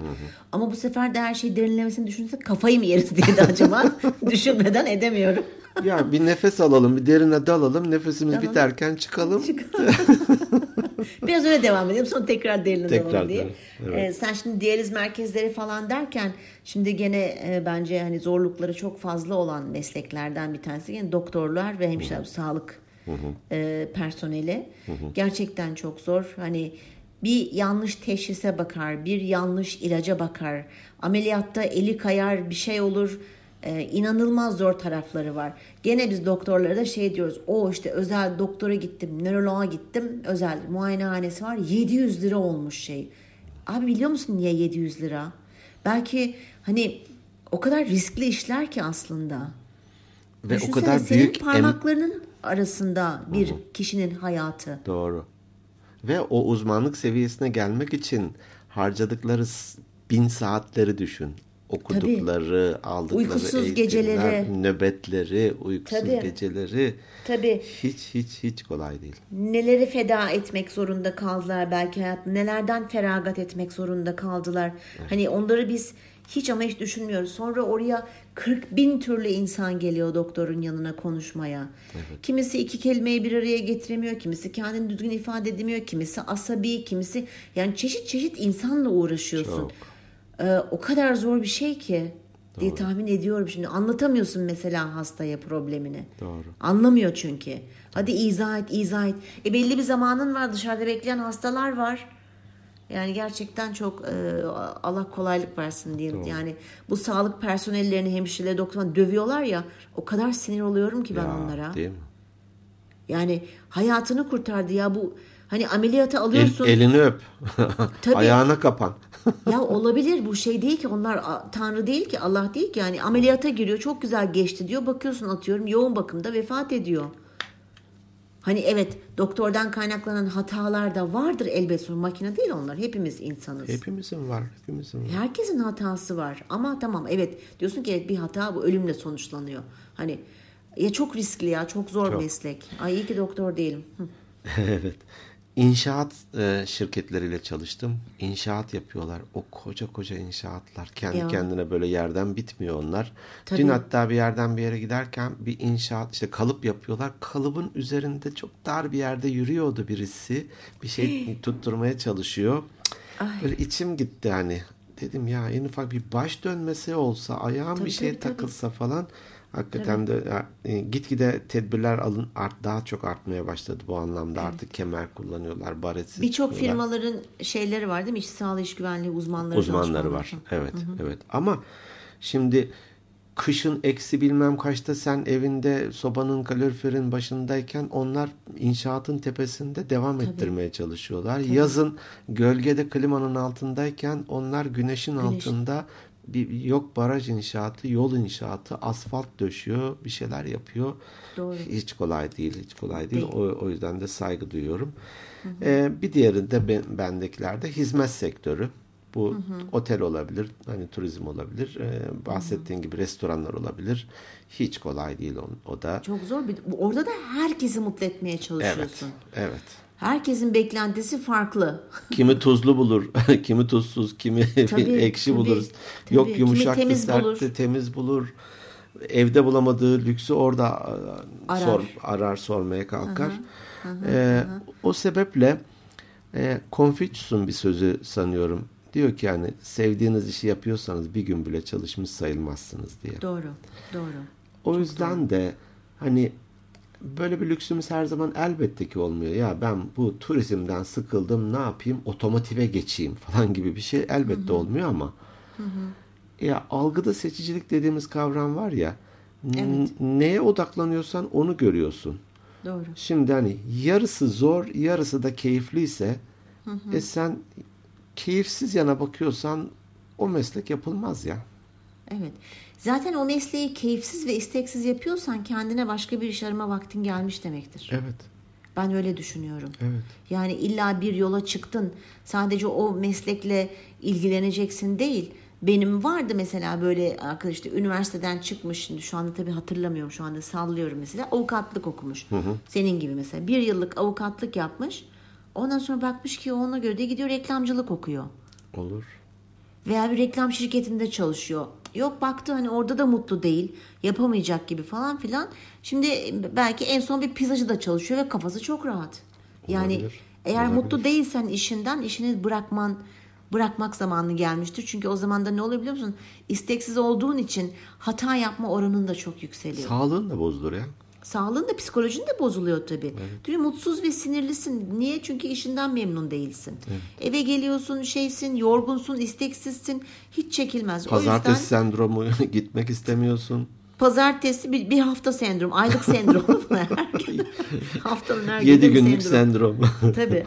Ama bu sefer de her şey derinlemesine düşünsek kafayı mı yeriz diye de acaba [LAUGHS] düşünmeden edemiyorum. Ya bir nefes alalım, bir derine dalalım. Nefesimiz Dalalım. biterken çıkalım. [LAUGHS] Biraz öyle devam edelim sonra tekrar derine Tekrar dalalım diye. evet. Ee, sen şimdi diyaliz merkezleri falan derken şimdi gene e, bence hani zorlukları çok fazla olan mesleklerden bir tanesi yani doktorlar ve hemşire sağlık e, personeli gerçekten çok zor. Hani bir yanlış teşhise bakar, bir yanlış ilaca bakar. Ameliyatta eli kayar, bir şey olur. Ee, inanılmaz zor tarafları var. Gene biz doktorlara da şey diyoruz. O işte özel doktora gittim, nöroloğa gittim. Özel muayenehanesi var. 700 lira olmuş şey. Abi biliyor musun niye 700 lira? Belki hani o kadar riskli işler ki aslında. Ve o Düşünsene, kadar senin büyük parmaklarının arasında bir kişinin hayatı. Doğru. Ve o uzmanlık seviyesine gelmek için harcadıkları bin saatleri düşün. Okudukları, aldıkları Uykusuz eğitimler, geceleri. nöbetleri, uykusuz Tabii. geceleri Tabii hiç hiç hiç kolay değil. neleri feda etmek zorunda kaldılar belki hayat nelerden feragat etmek zorunda kaldılar. Hani onları biz hiç ama hiç düşünmüyoruz. Sonra oraya 40 bin türlü insan geliyor doktorun yanına konuşmaya. Kimisi iki kelimeyi bir araya getiremiyor, kimisi kendini düzgün ifade edemiyor, kimisi asabi, kimisi yani çeşit çeşit insanla uğraşıyorsun. Çok. Ee, o kadar zor bir şey ki diye tahmin ediyorum şimdi. Anlatamıyorsun mesela hastaya problemini. Doğru. Anlamıyor çünkü. Hadi izah et, izah et. E belli bir zamanın var. Dışarıda bekleyen hastalar var. Yani gerçekten çok e, Allah kolaylık versin diyeyim. Yani bu sağlık personellerini, hemşireleri, doktorları dövüyorlar ya. O kadar sinir oluyorum ki ben Ya, onlara. Değil mi? Yani hayatını kurtardı ya bu. Hani ameliyata El- alıyorsun. elini öp. [LAUGHS] Tabii. Ayağına kapan. Ya olabilir bu şey değil ki onlar Tanrı değil ki Allah değil ki yani ameliyata giriyor çok güzel geçti diyor bakıyorsun atıyorum yoğun bakımda vefat ediyor. Hani evet doktordan kaynaklanan hatalar da vardır elbet sonra makine değil onlar hepimiz insanız. Hepimizin var. Hepimizin var. Herkesin hatası var ama tamam evet diyorsun ki evet bir hata bu ölümle sonuçlanıyor. Hani ya çok riskli ya çok zor Çok. meslek. Ay iyi ki doktor değilim. [LAUGHS] Evet. İnşaat e, şirketleriyle çalıştım. İnşaat yapıyorlar. O koca koca inşaatlar. Kendi Ya. kendine böyle yerden bitmiyor onlar. Tabii. Dün hatta bir yerden bir yere giderken bir inşaat işte kalıp yapıyorlar. Kalıbın üzerinde çok dar bir yerde yürüyordu birisi. Bir şey [GASPS] tutturmaya çalışıyor. Böyle içim gitti hani. Dedim ya en ufak bir baş dönmesi olsa ayağım Tabii, bir şeye tabii, tabii. takılsa falan hakikaten de e, gitgide tedbirler alın art, daha çok artmaya başladı bu anlamda. Artık kemer kullanıyorlar baretsiz Birçok firmaların şeyleri var değil mi? İş sağlığı, iş güvenliği uzmanları. uzmanları var. falan. evet evet. Ama şimdi kışın eksi bilmem kaçta sen evinde sobanın kaloriferin başındayken onlar inşaatın tepesinde devam ettirmeye çalışıyorlar. Yazın gölgede klimanın altındayken onlar güneşin altında bir yok baraj inşaatı, yol inşaatı, asfalt döşüyor, bir şeyler yapıyor. Doğru. Hiç kolay değil, hiç kolay değil. Değil. O, o yüzden de saygı duyuyorum. Ee, bir diğeri de ben, bendekilerde hizmet sektörü. Bu otel olabilir, hani turizm olabilir, ee, bahsettiğin gibi restoranlar olabilir. Hiç kolay değil o, o da. Çok zor bir orada da herkesi mutlu etmeye Evet, çalışıyorsun. evet. Herkesin beklentisi farklı. [LAUGHS] Kimi tuzlu bulur, [LAUGHS] kimi tuzsuz, kimi [LAUGHS] Tabii, ekşi tabii, bulur. tabii. Yok Kimi yumuşak temiz sertti, bulur. temiz bulur. Evde bulamadığı lüksü orada Arar. sor, arar sormaya kalkar. Ee, o sebeple e, Confucius'un bir sözü sanıyorum. Diyor ki yani sevdiğiniz işi yapıyorsanız bir gün bile çalışmış sayılmazsınız diye. Doğru, doğru. O yüzden de hani böyle bir lüksümüz her zaman elbette ki olmuyor. Ya ben bu turizmden sıkıldım ne yapayım otomotive geçeyim falan [LAUGHS] gibi bir şey elbette olmuyor ama ya algıda seçicilik dediğimiz kavram var ya Evet. neye odaklanıyorsan onu görüyorsun. Doğru. Şimdi hani yarısı zor yarısı da keyifliyse e sen keyifsiz yana bakıyorsan o meslek yapılmaz ya. Evet. Zaten o mesleği keyifsiz ve isteksiz yapıyorsan kendine başka bir iş arama vaktin gelmiş demektir. Evet. Ben öyle düşünüyorum. Evet. Yani illa bir yola çıktın. Sadece o meslekle ilgileneceksin değil. Benim vardı mesela böyle arkadaş işte üniversiteden çıkmış şimdi şu anda tabii hatırlamıyorum şu anda sallıyorum mesela avukatlık okumuş. Senin gibi mesela bir yıllık avukatlık yapmış. Ondan sonra bakmış ki ona göre de gidiyor reklamcılık okuyor. Olur. Veya bir reklam şirketinde çalışıyor. Yok baktı hani orada da mutlu değil. Yapamayacak gibi falan filan. Şimdi belki en son bir pizzacı da çalışıyor ve kafası çok rahat. Yani Olabilir, eğer olabilir. mutlu değilsen işinden işini bırakman bırakmak zamanı gelmiştir. Çünkü o zaman da ne oluyor biliyor musun? İsteksiz olduğun için hata yapma oranın da çok yükseliyor. Sağlığın da bozulur ya. Sağlığın da psikolojin de bozuluyor tabii. Çünkü mutsuz ve sinirlisin. Niye? Çünkü işinden memnun değilsin. Eve geliyorsun, şeysin, yorgunsun, isteksizsin. Hiç çekilmez. O Pazartesi yüzden sendromu [LAUGHS] gitmek istemiyorsun. pazartesi bir, bir hafta sendrom, aylık sendrom. [LAUGHS] [LAUGHS] Haftanın her günü 7 bir günlük sendrom. sendrom. Tabii.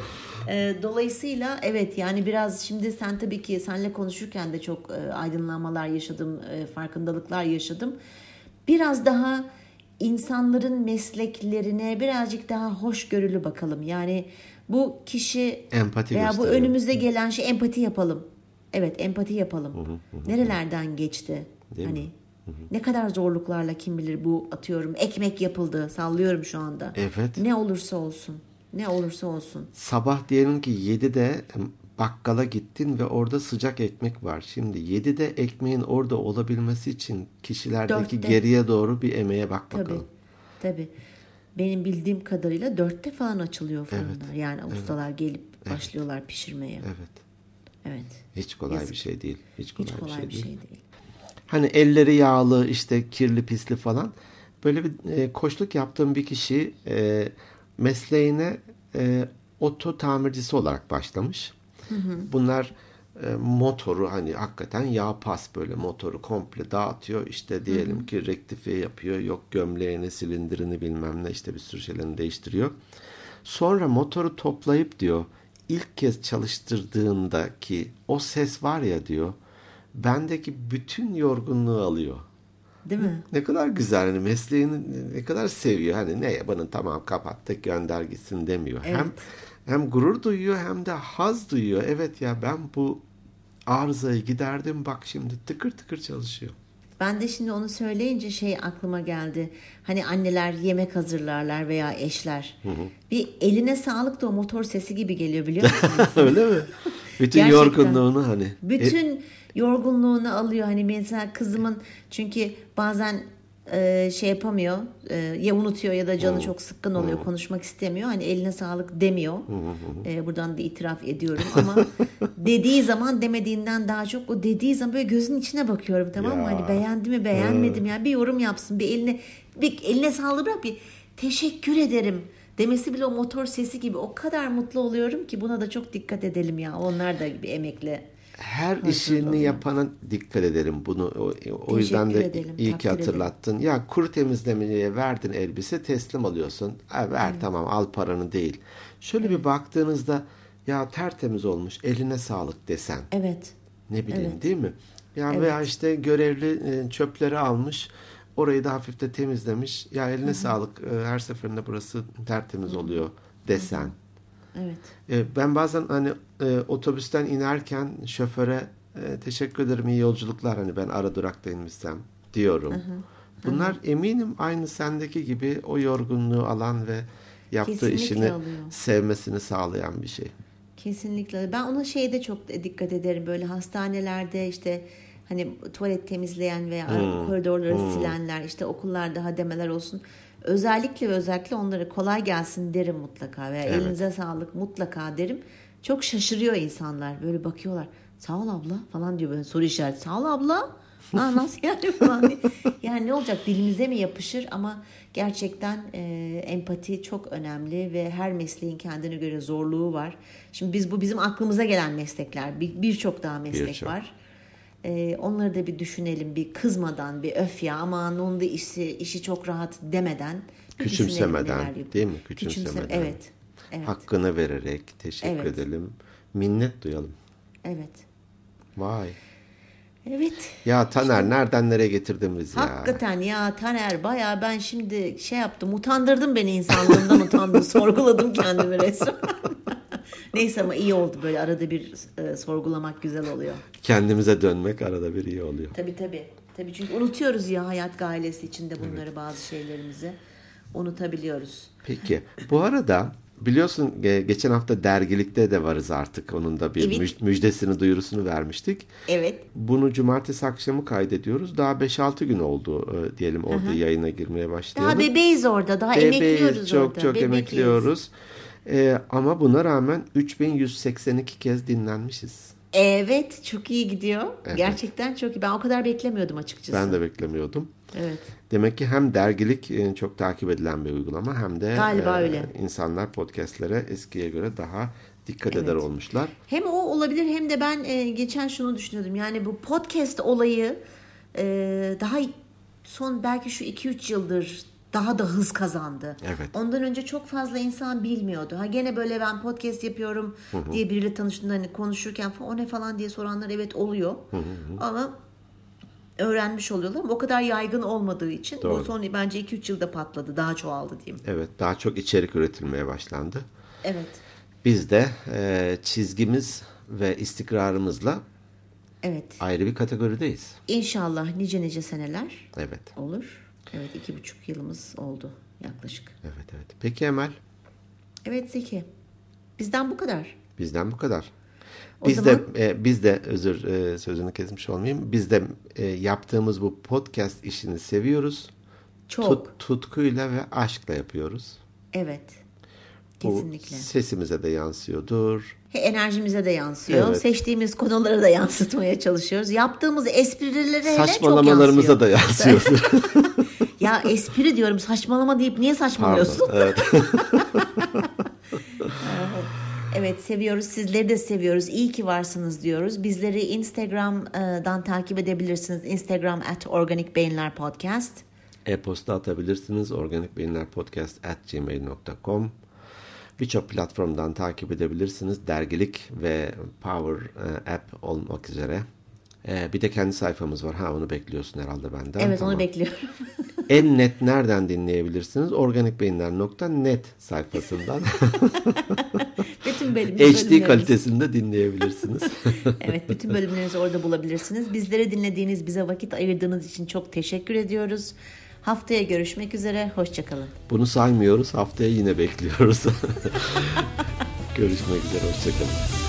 Ee, dolayısıyla evet yani biraz şimdi sen tabii ki seninle konuşurken de çok e, aydınlanmalar yaşadım, e, farkındalıklar yaşadım. Biraz daha insanların mesleklerine birazcık daha hoşgörülü bakalım. Yani bu kişi Empati veya bu gösterelim. önümüzde gelen şey empati yapalım. Evet empati yapalım. Nerelerden geçti? Değil mi? hani ne kadar zorluklarla kim bilir bu atıyorum ekmek yapıldı sallıyorum şu anda. Evet. Ne olursa olsun. Ne olursa olsun. Sabah diyelim ki 7'de bakkala gittin ve orada sıcak ekmek var. Şimdi 7'de ekmeğin orada olabilmesi için kişilerdeki Dörtte. geriye doğru bir emeğe bak Tabii. bakalım. Tabii. Benim bildiğim kadarıyla dörtte falan açılıyor fırınlar. Yani ustalar gelip başlıyorlar pişirmeye. Evet. Evet. Hiç kolay Yazık. bir şey değil. Hiç kolay, Hiç kolay bir şey bir değil. şey değil. Hani elleri yağlı, işte kirli pisli falan. Böyle bir e, koçluk yaptığım bir kişi e, mesleğine e, oto tamircisi olarak başlamış. Bunlar e, motoru hani hakikaten yağ pas böyle motoru komple dağıtıyor. İşte diyelim ki rektifiye yapıyor. Yok gömleğini, silindirini bilmem ne işte bir sürü şeylerini değiştiriyor. Sonra motoru toplayıp diyor ilk kez çalıştırdığındaki o ses var ya diyor bendeki bütün yorgunluğu alıyor. Değil mi? Ne kadar güzel hani mesleğini ne kadar seviyor. Hani ne bana tamam kapattık gönder gitsin demiyor. Evet. Hem hem gurur duyuyor hem de haz duyuyor. Evet ya ben bu arızayı giderdim bak şimdi tıkır tıkır çalışıyor. Ben de şimdi onu söyleyince şey aklıma geldi. Hani anneler yemek hazırlarlar veya eşler. Bir eline sağlık da o motor sesi gibi geliyor biliyor musunuz? [LAUGHS] Öyle mi? Bütün Gerçekten. yorgunluğunu hani. E, Bütün yorgunluğunu alıyor. Hani mesela kızımın çünkü bazen e, şey yapamıyor. e, ya unutuyor ya da canı çok sıkkın oluyor. Konuşmak istemiyor. Hani eline sağlık demiyor. E, buradan da itiraf ediyorum ama [LAUGHS] dediği zaman demediğinden daha çok o dediği zaman böyle gözün içine bakıyorum tamam mı? Ya. Hani beğendi mi beğenmedim ya bir yorum yapsın. Bir eline bir eline sağlık bırak bir teşekkür ederim demesi bile o motor sesi gibi o kadar mutlu oluyorum ki buna da çok dikkat edelim ya. Onlar da bir emekle her işini oluyor. yapana dikkat ederim bunu. O, o yüzden de edelim, iyi ki hatırlattın. Ya kuru temizlemeye verdin elbise teslim alıyorsun. Ha, ver tamam al paranı değil. Şöyle bir baktığınızda ya tertemiz olmuş eline sağlık desen. Evet. Ne bileyim Evet. değil mi? Ya Evet. veya işte görevli e, çöpleri almış. Orayı da hafif de temizlemiş. Ya eline sağlık. e, Her seferinde burası tertemiz oluyor desen. Evet. E, Ben bazen hani e, otobüsten inerken şoföre teşekkür ederim iyi yolculuklar hani ben ara durakta inmişsem diyorum. Bunlar eminim aynı sendeki gibi o yorgunluğu alan ve yaptığı Kesinlikle işini alıyor. sevmesini sağlayan bir şey. Kesinlikle. Ben ona şeyde çok dikkat ederim. Böyle hastanelerde işte hani tuvalet temizleyen veya Hmm. koridorları silenler, işte okullarda hademeler olsun. Özellikle ve özellikle onlara kolay gelsin derim mutlaka veya Evet. elinize sağlık mutlaka derim. Çok şaşırıyor insanlar. Böyle bakıyorlar. Sağ ol abla falan diyor böyle soru işareti. Sağ ol abla. [LAUGHS] Ha, nasıl yani falan diye. Yani ne olacak dilimize mi yapışır ama gerçekten e, empati çok önemli ve her mesleğin kendine göre zorluğu var. Şimdi biz bu bizim aklımıza gelen meslekler. Bir- Birçok daha meslek Birçok. var. E, onları da bir düşünelim bir kızmadan bir öf ya aman onun da işi, işi çok rahat demeden. Küçümsemeden, değil mi? Küçümse- Küçümsemeden. evet. Evet. Hakkını vererek teşekkür Evet. edelim. Minnet duyalım. Evet. Vay. Evet. Ya Taner nereden nereye getirdin bizi ya? Hakikaten ya Taner baya ben şimdi şey yaptım utandırdın beni insanlığımdan utandım [LAUGHS] sorguladım kendimi resmen. Neyse ama iyi oldu böyle arada bir e, sorgulamak güzel oluyor. Kendimize dönmek arada bir iyi oluyor. Tabii tabii. Tabii çünkü unutuyoruz ya hayat gailesi içinde bunları bazı şeylerimizi unutabiliyoruz. Peki. Bu arada biliyorsun ge- geçen hafta dergilikte de varız artık. Onun da bir Evet. müj- müjdesini duyurusunu vermiştik. Evet. Bunu cumartesi akşamı kaydediyoruz. Daha 5-6 gün oldu e, diyelim orada yayına girmeye başlayalım. Daha bebeğiz orada. Daha Bebeğiz, emekliyoruz çok orada. çok bebekiz. emekliyoruz. E, ama buna rağmen 3182 kez dinlenmişiz. Evet çok iyi gidiyor. Evet. Gerçekten çok iyi. Ben o kadar beklemiyordum açıkçası. Ben de beklemiyordum. Evet. Demek ki hem dergilik e, çok takip edilen bir uygulama hem de Galiba e, öyle. insanlar podcastlere eskiye göre daha dikkat eder olmuşlar. Hem o olabilir hem de ben e, geçen şunu düşünüyordum. Yani bu podcast olayı e, daha son belki şu 2-3 yıldır daha da hız kazandı. Evet. Ondan önce çok fazla insan bilmiyordu. Ha gene böyle ben podcast yapıyorum diye biriyle tanıştığında hani konuşurken falan, o ne falan diye soranlar evet oluyor. Ama öğrenmiş oluyorlar ama o kadar yaygın olmadığı için Doğru. bu son bence 2-3 yılda patladı. Daha çoğaldı diyeyim. Evet daha çok içerik üretilmeye başlandı. Evet. Biz de e, çizgimiz ve istikrarımızla Evet. ayrı bir kategorideyiz. İnşallah nice nice seneler Evet. olur. Evet iki buçuk yılımız oldu yaklaşık. Evet evet. Peki Emel Evet Zeki. Bizden bu kadar. bizden bu kadar. O Biz zaman- de e, biz de özür e, sözünü kesmiş olmayayım. Biz de e, yaptığımız bu podcast işini seviyoruz. Çok. Tut- tutkuyla ve aşkla yapıyoruz. Evet. Kesinlikle. sesimize de yansıyordur. Enerjimize de yansıyor. Evet. Seçtiğimiz konuları da [LAUGHS] yansıtmaya çalışıyoruz. Yaptığımız esprilere hele çok Saçmalamalarımıza yansıyor. da yansıyordur. [LAUGHS] [LAUGHS] Ya espri diyorum saçmalama deyip niye saçmalıyorsun? Pardon. [LAUGHS] Evet. Evet seviyoruz. Sizleri de seviyoruz. İyi ki varsınız diyoruz. Bizleri Instagram'dan takip edebilirsiniz. Instagram at Organik Beyinler Podcast. E-posta atabilirsiniz. organikbeyinlerpodcast at gmail.com Birçok platformdan takip edebilirsiniz. Dergilik ve Power e, App olmak üzere. E, bir de kendi sayfamız var. Ha onu bekliyorsun herhalde benden. Evet Tamam. onu bekliyorum. [LAUGHS] En net nereden dinleyebilirsiniz? Organikbeyinler.net sayfasından [LAUGHS] bütün bölüm, HD bölümlerimiz- kalitesinde dinleyebilirsiniz. [LAUGHS] Evet bütün bölümlerinizi orada bulabilirsiniz. Bizleri dinlediğiniz, bize vakit ayırdığınız için çok teşekkür ediyoruz. Haftaya görüşmek üzere. Hoşçakalın. Bunu saymıyoruz. Haftaya yine bekliyoruz. [LAUGHS] Görüşmek üzere. Hoşçakalın.